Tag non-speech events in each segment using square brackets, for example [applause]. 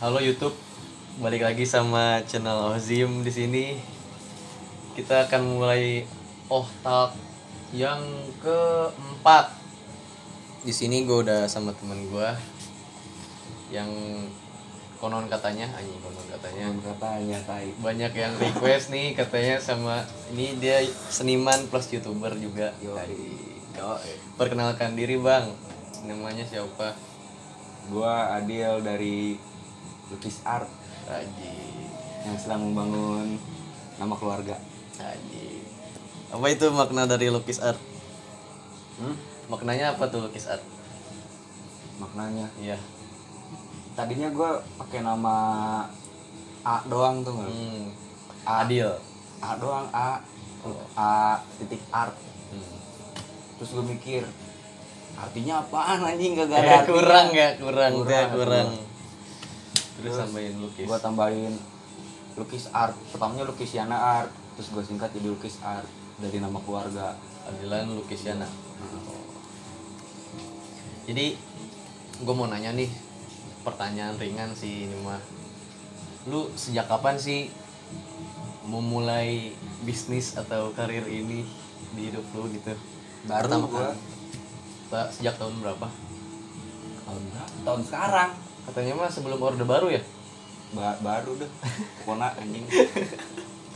Halo YouTube, balik lagi sama channel Ozim di sini. Kita akan mulai oh talk yang keempat. Di sini gue udah sama temen gue yang konon katanya, anjing konon katanya Yang katanya tai. banyak yang request nih katanya sama ini dia seniman plus youtuber juga. Yo, yo. Perkenalkan diri bang, namanya siapa? Gua Adil dari Lukis Art Aji, yang sedang membangun nama keluarga. Aji. Apa itu makna dari lukis art? Hmm? Maknanya apa tuh lukis art? Maknanya. Iya. Tadinya gua pakai nama A doang tuh nggak? Hmm. A. Adil. A doang A. A titik art. Hmm. Terus gue mikir artinya apaan anjing gak ada Eh, kurang ya, kurang, Kurang, kurang. kurang. Terus Terus tambahin lukis. Gua tambahin lukis art. Pertamanya lukis Yana art. Terus gue singkat jadi lukis art dari nama keluarga. Adilan lukis Yana. Jadi gue mau nanya nih pertanyaan ringan sih ini mah. Lu sejak kapan sih memulai bisnis atau karir ini di hidup lu gitu? Baru Pertama gua kali. Pak, sejak tahun berapa? tahun berapa? Tahun sekarang. Katanya mah sebelum orde baru ya? Ba- baru deh [laughs] pokoknya anjing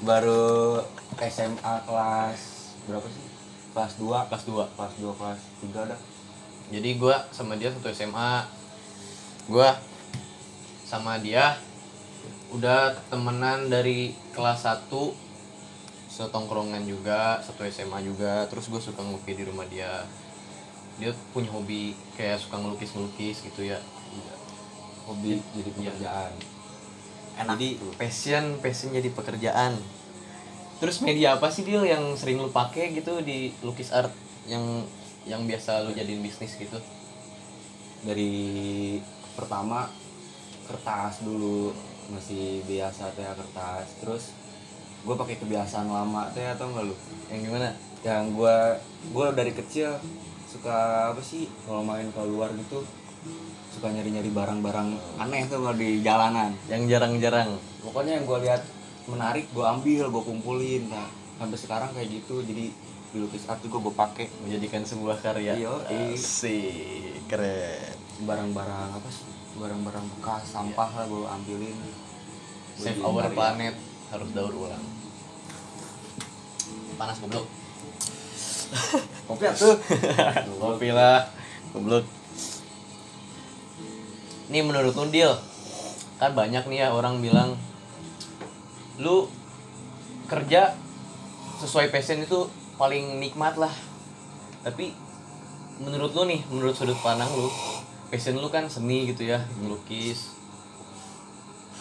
baru SMA kelas berapa sih kelas 2 Kelas 2 kelas 2 kelas 3 dah Jadi gua sama dia satu SMA. Gua sama dia udah temenan dari kelas 1 setongkrongan juga, satu SMA juga. Terus gue suka ngopi di rumah dia. Dia punya hobi kayak suka ngelukis-ngelukis gitu ya. Hobi jadi pekerjaan enak Jadi tuh passion, passion jadi pekerjaan. Terus media apa sih dia yang sering lu pakai gitu di lukis art yang yang biasa lu jadiin bisnis gitu? dari pertama kertas dulu masih biasa teh kertas terus gue pakai kebiasaan lama teh atau enggak lu Yang gimana? yang gue gue dari kecil suka apa sih kalau main keluar gitu suka nyari nyari barang-barang aneh tuh kalau di jalanan Yang jarang-jarang. pokoknya yang gue lihat menarik gue ambil gue kumpulin nah sampai sekarang kayak gitu jadi di lukis art juga gue pakai menjadikan sebuah karya. Iya. Asik, keren. barang-barang apa sih barang-barang bekas sampah lah gue ambilin Gua Save our planet harus daur ulang. Panas goblok. kopi tuh [laughs] Kopi lah, goblok. Nih menurut lu Dil, kan banyak nih ya orang bilang lu kerja sesuai passion itu paling nikmat lah. Tapi menurut lu nih, menurut sudut pandang lu, passion lu kan seni gitu ya, melukis.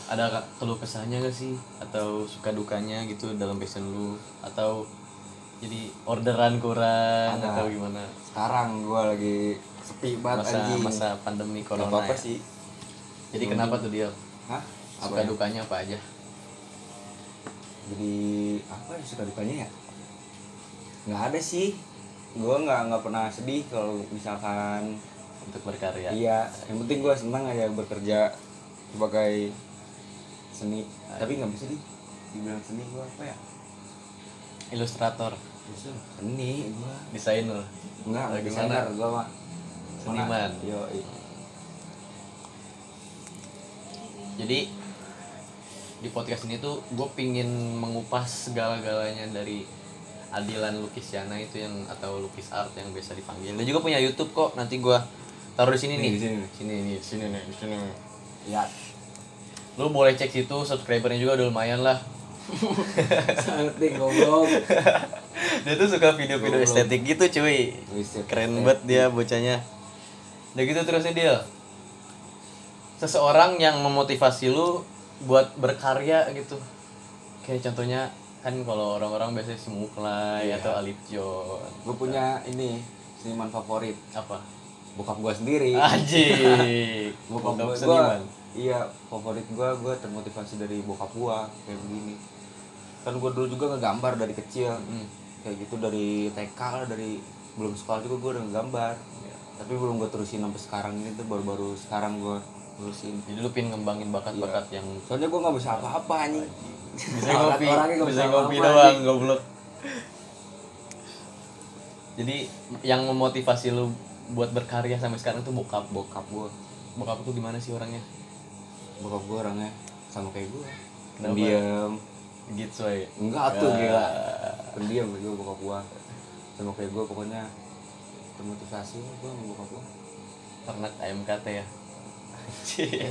Ada keluh kesahnya gak sih? Atau suka dukanya gitu dalam passion lu? Atau jadi orderan kurang Ada. atau gimana? sekarang gue lagi sepi banget masa anjing masa pandemi Gak corona apa-apa ya. sih jadi kenapa tuh dia Hah? suka Apa ya? dukanya apa aja? Jadi apa ya suka dukanya ya? Nggak ada sih. Gue nggak nggak pernah sedih kalau misalkan untuk berkarya. Iya yang penting gue senang aja bekerja sebagai seni. Tapi nggak bisa sih dibilang seni gue apa ya? Ilustrator. Seni gue desainer. Enggak desainer gue mah Seniman. yo jadi di podcast ini tuh gue pingin mengupas segala-galanya dari Adilan Lukisyana itu yang atau lukis art yang biasa dipanggil. Dia juga punya YouTube kok. Nanti gue taruh di sini Nih, nih. di sini nih. Sini nih, di sini nih, di sini. ya Lu boleh cek situ, subscribernya juga udah lumayan lah. santai goblok [laughs] dia tuh suka video-video estetik gitu cuy. Keren banget dia bocahnya udah gitu terusnya dia seseorang yang memotivasi lu buat berkarya gitu. Kayak contohnya kan kalau orang-orang biasanya si Muklai Iya. atau Alip John. Gue punya ini seniman favorit. Apa? Bokap gue sendiri. Anjing. [laughs] Bokap Bokap gue seniman. iya favorit gue gue termotivasi dari bokap gue kayak begini. Kan gue dulu juga ngegambar dari kecil. Hmm. kayak gitu dari TK lah dari belum sekolah juga gue udah ngegambar. Iya. tapi belum gue terusin sampai sekarang ini tuh baru-baru sekarang gue ngurusin. Jadi lu pin ngembangin bakat-bakat yang soalnya gue nggak bisa apa-apa anjing. Bisa ngopi orangnya bisa bisa ngopi doang anjing. goblok. Jadi yang memotivasi lu buat berkarya sampai sekarang tuh bokap. Bokap gue bokap tuh gimana sih orangnya? Bokap gue orangnya sama kayak gue Kenapa? pendiam. Gitu ya enggak tuh Ya. gila. Pendiam gue bokap gue sama kayak gue pokoknya termotivasi gue sama bokap gue ternak AMKT ya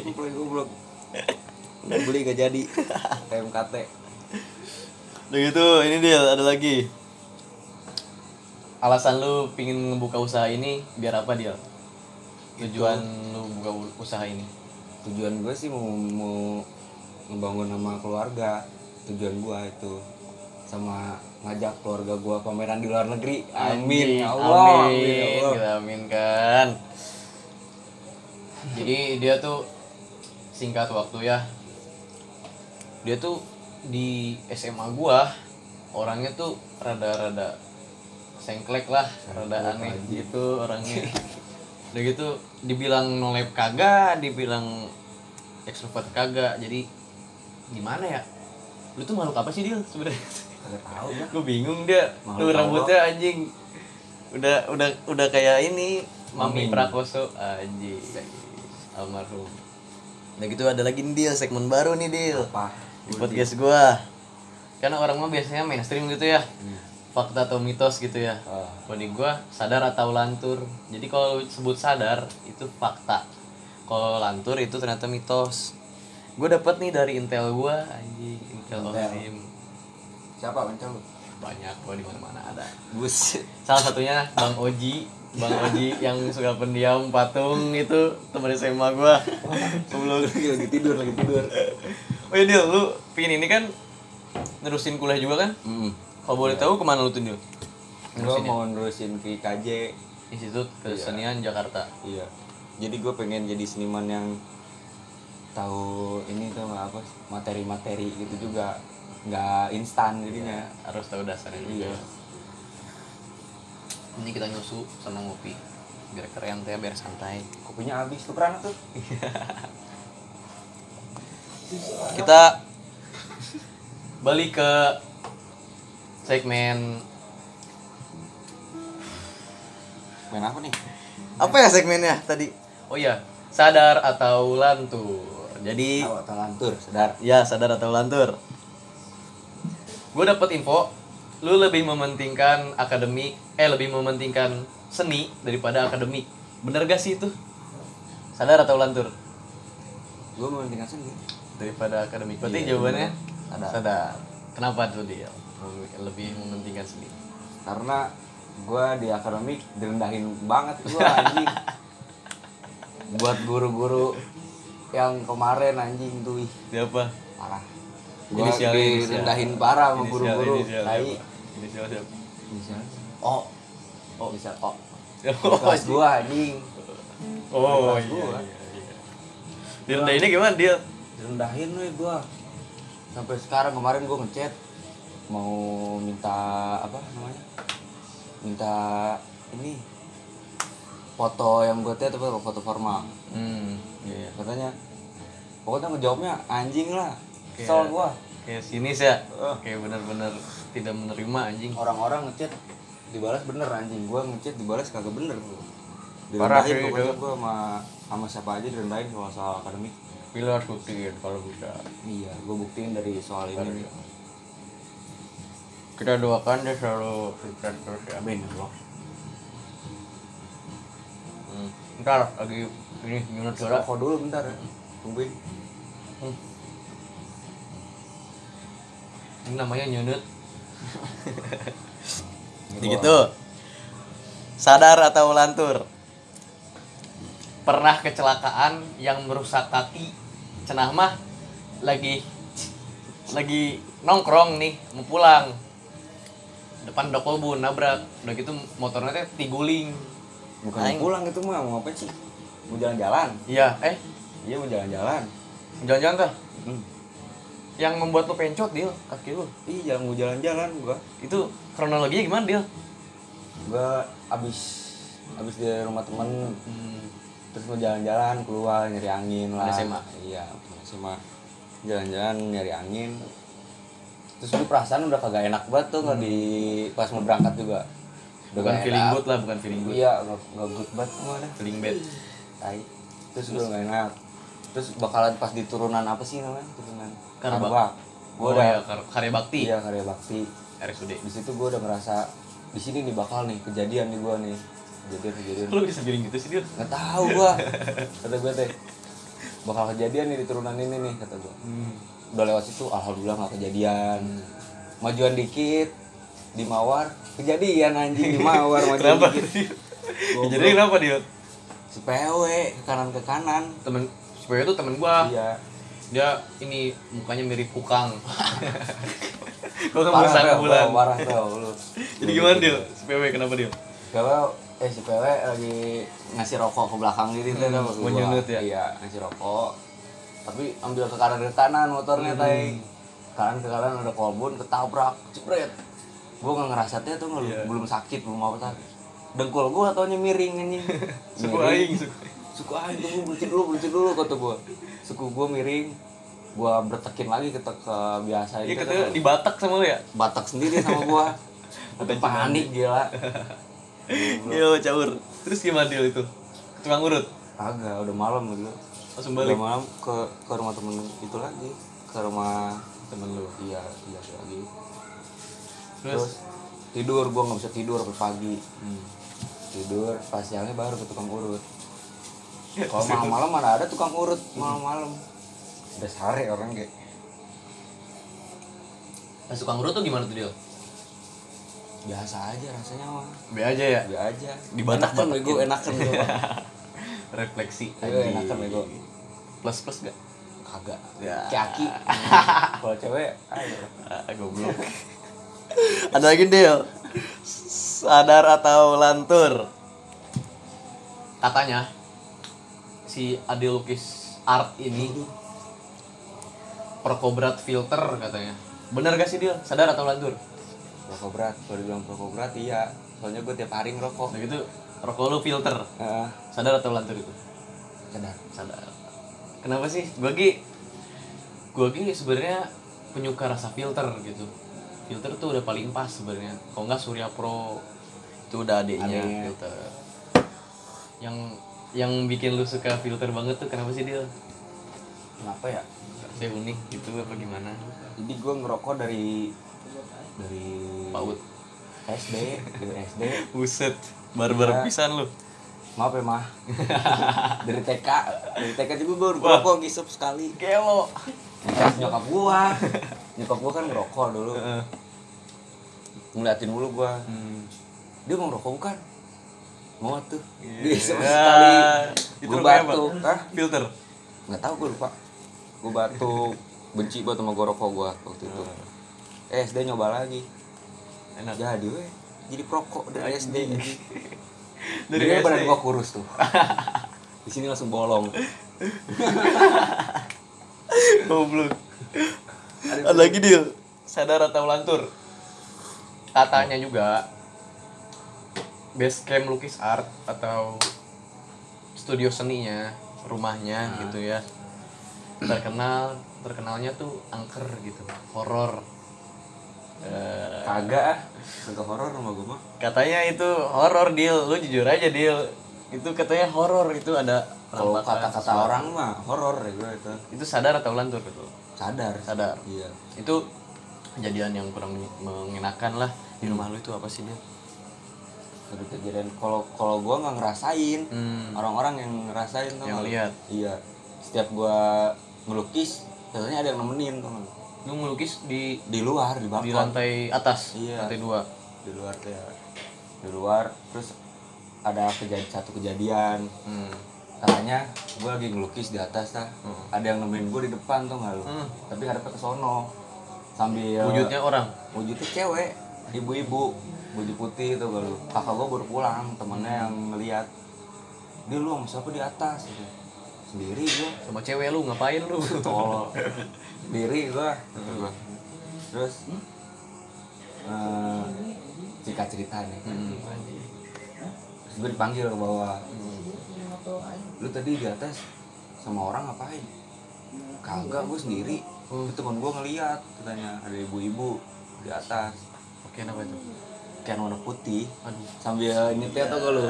Aku play goblok Nggak beli gak jadi TMKT Udah gitu, ini dia ada lagi. Alasan lu pingin ngebuka usaha ini biar apa dia? Tujuan lu buka usaha ini. Tujuan gue sih mau, mau ngebangun nama keluarga Tujuan gue itu Sama ngajak keluarga gue pameran di luar negeri Amin ya Allah Amin. Amin ya Allah Kita aminkan. Jadi dia tuh singkat waktu ya. Dia tuh di SMA gua orangnya tuh rada-rada sengklek lah, rada aneh gitu orangnya. Udah gitu dibilang nolep kagak, dibilang ekstrovert kagak. Jadi gimana ya? Lu tuh makhluk apa sih dia sebenarnya? Tahu gue gue bingung dia Makhluk lu rambutnya anjing udah udah udah kayak ini Mami. Prakoso anjing almarhum. Nah gitu ada lagi nih Dil. Segmen baru nih Dil. Apa? di podcast gua. Karena orang mah biasanya mainstream gitu ya. Fakta atau mitos gitu ya. Ah. kalau di gua sadar atau lantur. Jadi kalau sebut sadar itu fakta. Kalau lantur itu ternyata mitos. Gue dapet nih dari intel gua anjing. Intel Intel. Osim. Siapa lu? banyak kok di mana-mana ada. Bus salah satunya bang Oji bang Oji yang suka pendiam patung itu teman SMA gua. Sebelum lagi, lagi tidur lagi tidur. Oh iya Dil lu pingin ini kan nerusin kuliah juga kan? Hmm. kalau boleh tahu ke mana lu tuh Dil? Ya? mau nerusin ke IKJ Institut Kesenian Jakarta. Iya. Jadi gue pengen jadi seniman yang tahu ini tuh nggak apa materi-materi gitu juga. Nggak instan jadinya. Harus tahu dasarnya. Juga Iya. Ini kita nyusu sama ngopi. Biar keren teh biar santai. Kopinya habis tukeran tuh. [laughs] Kita balik ke segmen main apa nih? Apa ya segmennya tadi? Oh iya sadar atau lantur. Jadi tahu atau lantur sadar. Ya sadar atau lantur. Gue dapet info lu lebih mementingkan akademik eh lebih mementingkan seni daripada akademik bener gak sih itu? Sadar atau lantur? Gue tinggal sendiri daripada akademik berarti Iya, jawabannya bener. Sadar. sadar. Kenapa tuh dia? Lebih mementingkan seni. Karena gue di akademik direndahin banget gue [laughs] anjing. Buat guru-guru yang kemarin anjing tuh siapa parah. Gue direndahin parah sama guru-guru. tai? Inisial siapa? inisial oh. Oh bisa. Kok oh, kelas anjing. Oh Kelas iya, gua. iya, iya. Direndahin ini gimana dia direndahin nih gue sampai sekarang kemarin gue ngechat. Mau minta apa namanya? Minta ini. Foto yang gue lihat apa foto formal. Hmm. Iya, iya. katanya. Pokoknya ngejawabnya anjing lah. Kayak- kesel gua. kayak sinis ya? Eh. kayak benar-benar tidak menerima anjing. Orang-orang ngechat dibalas bener anjing. Gua ngechat dibalas kagak bener Parah direndahin pokoknya gua sama sama siapa aja direndahin kalau soal akademik. Pilih harus buktiin kalau bisa. Iya gua buktiin dari soal ini. Kita doakan dia selalu sukses terus ya. Amin ya Allah. Hmm. ntar lagi ini nyunat suara. Rokok dulu bentar ya tungguin. Ini namanya nyunut [laughs] gitu. Sadar atau lantur? Pernah kecelakaan yang merusak kaki. Cenah mah lagi lagi nongkrong nih mau pulang. Depan dokobun nabrak. Udah gitu motornya teh tiguling. Bukan Aing. mau pulang itu mah mau apa sih? Mau jalan-jalan? Iya eh? Iya mau jalan-jalan. Jangan-jangan tah hmm. Yang membuat lu pencot dia kaki lu. Iya jalan mau jalan-jalan gua. Itu kronologinya gimana dia gua abis abis di rumah temen. Hmm. terus mau jalan-jalan keluar nyari angin lah. SMA? iya SMA jalan-jalan nyari angin. Terus gue perasaan udah kagak enak banget tuh nggak di pas mau berangkat juga. Udah bukan feeling good lah bukan feeling good. Iya nggak good banget mana feeling bad. Tai. Terus gue nggak enak terus bakalan pas di turunan apa sih namanya? Turunan Karbak. Karbak gue oh udah ya kar- karya bakti. Iya karya bakti. RSUD di situ gue udah ngerasa di sini nih bakal nih kejadian nih gue nih. Kejadian kejadian lu bisa feeling gitu sih dia nggak tahu gua. [laughs] Kata gue teh bakal kejadian nih di turunan ini nih kata gue udah lewat situ alhamdulillah nggak kejadian. Majuan dikit di mawar kejadian anjing di mawar majuan kenapa? dikit. [laughs] Jadi kenapa dia si PW ke kanan ke kanan. Temen supaya itu temen gua. Iya. Dia ini mukanya mirip kukang [laughs] gua kan parah bulan bro, parah tau lu. Jadi gimana dia si PW kenapa dia PW eh si PW lagi ngasih rokok ke belakang gitu tuh Hmm, sama gua. menyunut ya? iya ngasih rokok. Tapi ambil ke kanan ke kanan motornya Hmm. tai. Kanan ke kanan ada kolbun ketabrak cepret gua nggak ngerasanya tuh Iya. belum sakit belum apa sakit dengkul gua taunya miring anjing. [laughs] Suku aing suku suku aing tunggu belucit dulu belucit dulu kata gua. Suku gua miring gua bertekin lagi ke, ke biasa Iya itu katanya di Batak sama lu ya? Batak sendiri sama gua. [laughs] Udah panik gila. [laughs] Yo caur. Terus gimana dia itu? Tukang urut? Agak, udah malam gitu. langsung Udah balik malam ke ke rumah temen itu lagi, ke rumah temen lu. Iya iya lagi. terus? Terus tidur, gua nggak bisa tidur sampai pagi. hmm. Tidur, pas siangnya baru ke tukang urut. Kalau malam-malam mana ada tukang urut malam-malam. Udah sare orang kayak. Pas tukang urut tuh gimana tuh dia Biasa aja rasanya mah. be aja ya Biasa aja. Di Batak- enakan bego, enakan bego. [laughs] refleksi Ayo enakan bego. plus plus gak Kagak. Ya. Kaki. [laughs] Kalau cewek, ayo. ah, goblok [laughs] ada lagi Del sadar atau lantur katanya si ade lukis art ini perkobrat filter katanya bener gak sih Del sadar atau lantur Rokok berat, kalau dibilang rokok berat iya. Soalnya gue tiap hari ngerokok. nah gitu rokok lu filter Heeh. sadar atau lantur itu sadar. sadar kenapa sih gua ki gua ki sebenarnya penyuka rasa filter gitu filter tuh udah paling pas sebenarnya kalau nggak Surya Pro itu udah adiknya Adeknya. filter yang yang bikin lu suka filter banget tuh kenapa sih dia Kenapa ya? saya unik gitu apa gimana Jadi gue ngerokok dari dari paut SD, dari SD. [laughs] buset barbar Iya. pisan lu Maaf ya mah. [laughs] dari TK, dari TK juga gue ngerokok ngisep sekali. kelo Nyokap, nyokap gua, nyokap gua kan ngerokok dulu. Heeh. Ngeliatin dulu gua, Hmm. dia mau ngerokok bukan? Mau tuh. Iya. Ngisep sekali. itu Gua rokoknya apa? batuk. Hah? filter Nggak tahu gua lupa. Gua batuk, benci banget sama gua rokok gua waktu itu. Eh, SD nyoba lagi. enak Jadi weh, jadi perokok dari SD. [laughs] dari SD badan gua kurus tuh. [laughs] Di sini langsung bolong. [laughs] Goblok. Ada lagi dia sadar atau lantur. Katanya juga base camp lukis art atau studio seninya, rumahnya gitu ya. Terkenal terkenalnya tuh angker gitu, horor. Eh, Kagak ah. Kagak horor sama gua mah. katanya itu horor deal, lu jujur aja deal. Itu katanya horor itu ada Kalau kata-kata orang mah horor ya gua itu. itu sadar atau lantur gitu. Sadar. Sadar. Iya. itu kejadian yang kurang mengenakan lah di rumah lu itu apa sih dia Sudah kejadian kalau kalau gua nggak ngerasain, hmm. orang-orang yang ngerasain tuh Yang lihat. Iya. Setiap gua ngelukis, biasanya ada yang nemenin tuh nggak? lu melukis di Di luar, di balkon. di lantai atas Iya. lantai dua Di luar tuh ya. Di luar, terus ada kejadian satu kejadian. hmm. Katanya gua lagi ngelukis di atas lah. Hmm. Ada yang nemenin gua di depan tuh nggak lu? Hmm. Tapi ngadepnya ke sono. Sambil wujudnya orang wujudnya cewek ibu-ibu baju putih itu lu kakak gua baru pulang temennya yang ngeliat. Dia lu sama siapa di atas? Gitu. sendiri gua. Sama cewek lu ngapain lu? Tolol. [laughs] Sendiri gua terus eh, singkat cerita nih. Hmm. Terus gue dipanggil ke bawah. Lu tadi di atas sama orang ngapain? Kagak gue sendiri. Oh. itu temen gue ngeliat katanya. Ada ibu-ibu di atas oke apa itu? Kain warna putih. Aduh. Sambil nyetir tau gak lu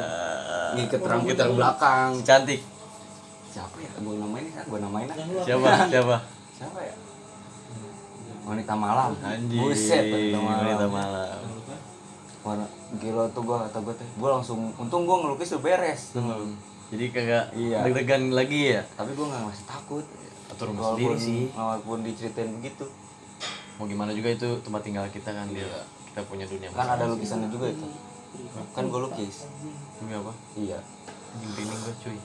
ngiket rambut dari belakang. Cantik. Siapa ya? Gue namain ya gue namain ah siapa? [laughs] Siapa? Siapa ya? Wanita malam. Anjing. Buset wanita malam, wanita malam. Warna gila tuh gue kata gue teh gue langsung untung gue ngelukis udah beres. Hmm. jadi kagak Iya. deg-degan lagi ya? Tapi gue nggak masih takut. Atur rumah sendiri sih. walaupun diceritain begitu. Mau gimana juga itu tempat tinggal kita kan dia kita punya dunia kan ada lukisannya juga itu. Kan gue lukis. Demi apa? Iya. Pining gue cuy.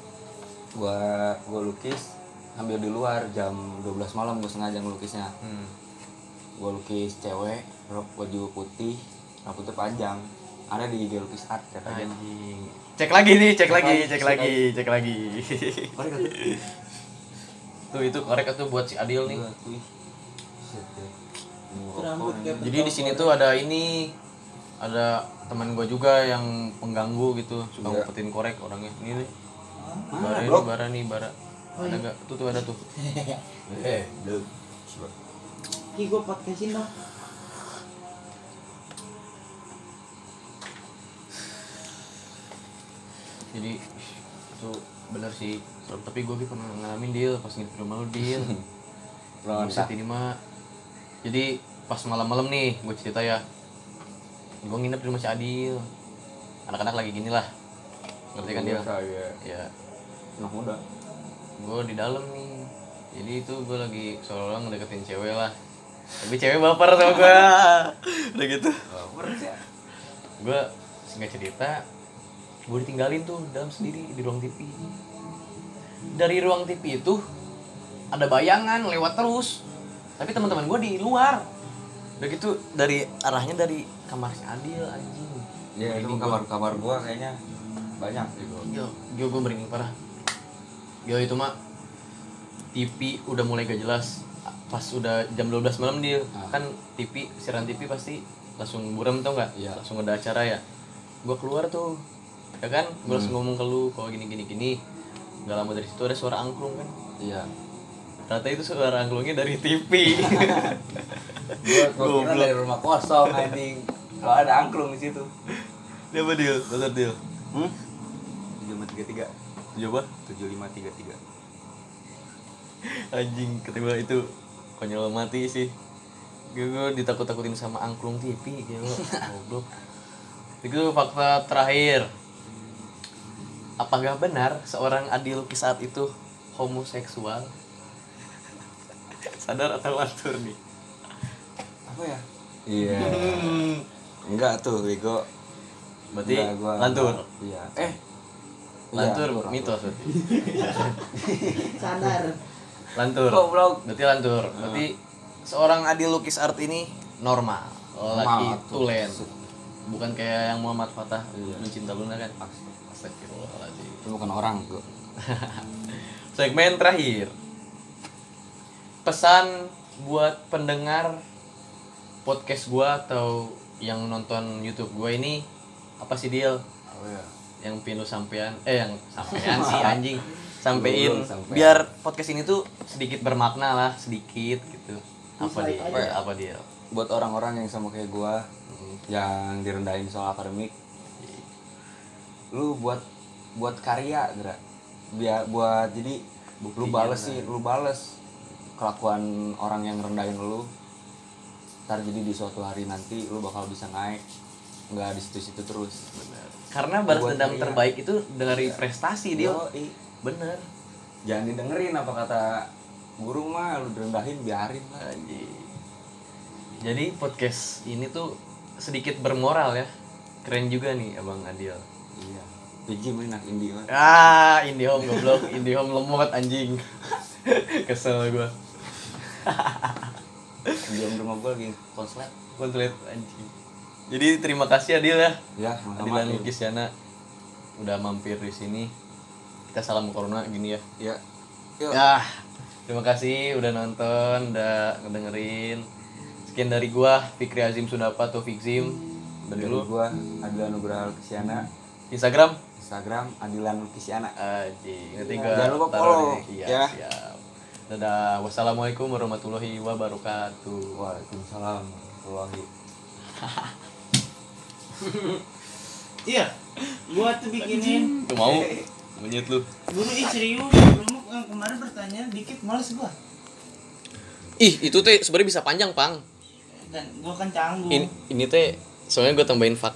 Gua gua lukis ambil di luar jam 12 malam gue sengaja ngelukisnya. Hmm. gua lukis cewek rok baju putih rambutnya panjang. Ada di IG lukis art katanya anjing. Cek lagi nih cek lagi lagi, cek cek lagi cek lagi. [laughs] Tuh itu korek tuh buat si Adil nih Ya. Nih. jadi di sini tuh ada ini ada teman gue juga yang pengganggu gitu suka Iya. ngumpetin korek orangnya ini nih Mana, bara ini bro? bara nih bara ada nggak tuh tuh ada tuh [laughs] eh belum Ki gue podcastin dong. jadi itu bener sih tapi gue pernah ngalamin deal pas nginep di rumah lu deal [laughs] Pernah Buset ini mah jadi pas malam-malam nih gue cerita ya. Gue nginep di rumah si Adil. Anak-anak lagi gini lah. Ngerti kan dia ya ya anak muda. Gue di dalam nih. Jadi itu gue lagi seolah-olah ngedeketin cewek lah. Tapi cewek baper sama gue [laughs] udah gitu. Baper sih. Gue singkat cerita gue ditinggalin tuh dalam sendiri di ruang TV dari ruang TV itu ada bayangan lewat terus tapi teman-teman gue di luar udah gitu dari arahnya dari kamar si Adil anjing ya itu kamar kamar gua kayaknya banyak gitu Yo, yo gue merinding parah. Yo itu mah TV udah mulai gak jelas. Pas udah jam 12 malam dia Ah. kan TV siaran TV pasti langsung buram tau nggak? Iya. Langsung ada acara ya. Gua keluar tuh, ya kan? Gue langsung ngomong ke lu kalau gini gini gini. Gak lama dari situ ada suara angklung kan. iya Ternyata itu suara angklungnya dari TV. gua gua kira dari rumah kosong anjing. Kalau ada angklung di situ. Dia apa deal? Betul deal. hmm? tiga tiga. Coba tujuh lima tiga tiga. Anjing ketiba itu konyol mati sih. Gue, gue ditakut-takutin sama angklung TV gitu goblok. Itu fakta terakhir. Apakah benar seorang Adil saat itu homoseksual sadar atau lantur nih? Apa ya? Iya. Enggak tuh bego berarti Enggak, gua- lantur iya. Eh. Lantur Iya, mitos berarti. [laughs] Sadar. lantur Goblok. berarti lantur berarti seorang Adil Lukis Art ini normal. Laki Normal, tuh. tulen. Bukan kayak yang Muhammad Fatah Iya. mencinta Luna kan? Astagfirullahaladzim. Itu bukan orang gua. [laughs] Segmen terakhir pesan buat pendengar podcast gua atau yang nonton YouTube gua ini apa sih deal apa ya? Yang pin lu sampean eh yang sampean sih [laughs] anjing. Sampein. Sampean. biar podcast ini tuh sedikit bermakna lah sedikit gitu. Apa dia? aja. apa dia? Buat orang-orang yang sama kayak gua Hmm. yang direndahin soal akademik lu buat buat karya gerak. Biar buat jadi lu Buktinya bales sih lu bales kelakuan orang yang rendahin lu ntar jadi di suatu hari nanti lu bakal bisa naik nggak di situ-situ terus. Karena balas dendam karya. terbaik itu dari prestasi dia Yoi. bener. Jangan didengerin apa kata guru mah lu direndahin biarin lah jadi podcast ini tuh sedikit bermoral ya. Keren juga nih abang Adil. Iya. Anak indie mah ah IndiHome goblok IndiHome lemot anjing. [laughs] Kesel gua di rumah gua lagi konslet. Konslet anjing. Jadi terima kasih Adil ya. Ya Adilan sama Lukis Yana udah mampir di sini. Kita salam corona gini ya. Ya. Yuk. Ya terima kasih udah nonton udah ngedengerin. Sekian dari gua Fikri Azim Sudapa atau Fikzim dari dari lu. gua Adila Nugraha Kesiana Instagram? Instagram Adilan Lukisiana Aji? Jangan lupa follow, Iya, ya. siap. Dadah. Wassalamualaikum warahmatullahi wabarakatuh. Waalaikumsalam warahmatullahi [laughs] Iya. Gua tuh bikinin Tuh mau menyut lu. Guru ih serius, lu yang kemarin pertanyaan dikit males gua. Ih, itu teh sebenarnya bisa panjang, Pang. Dan gua kan canggung. Ini ini teh soalnya gue tambahin fakta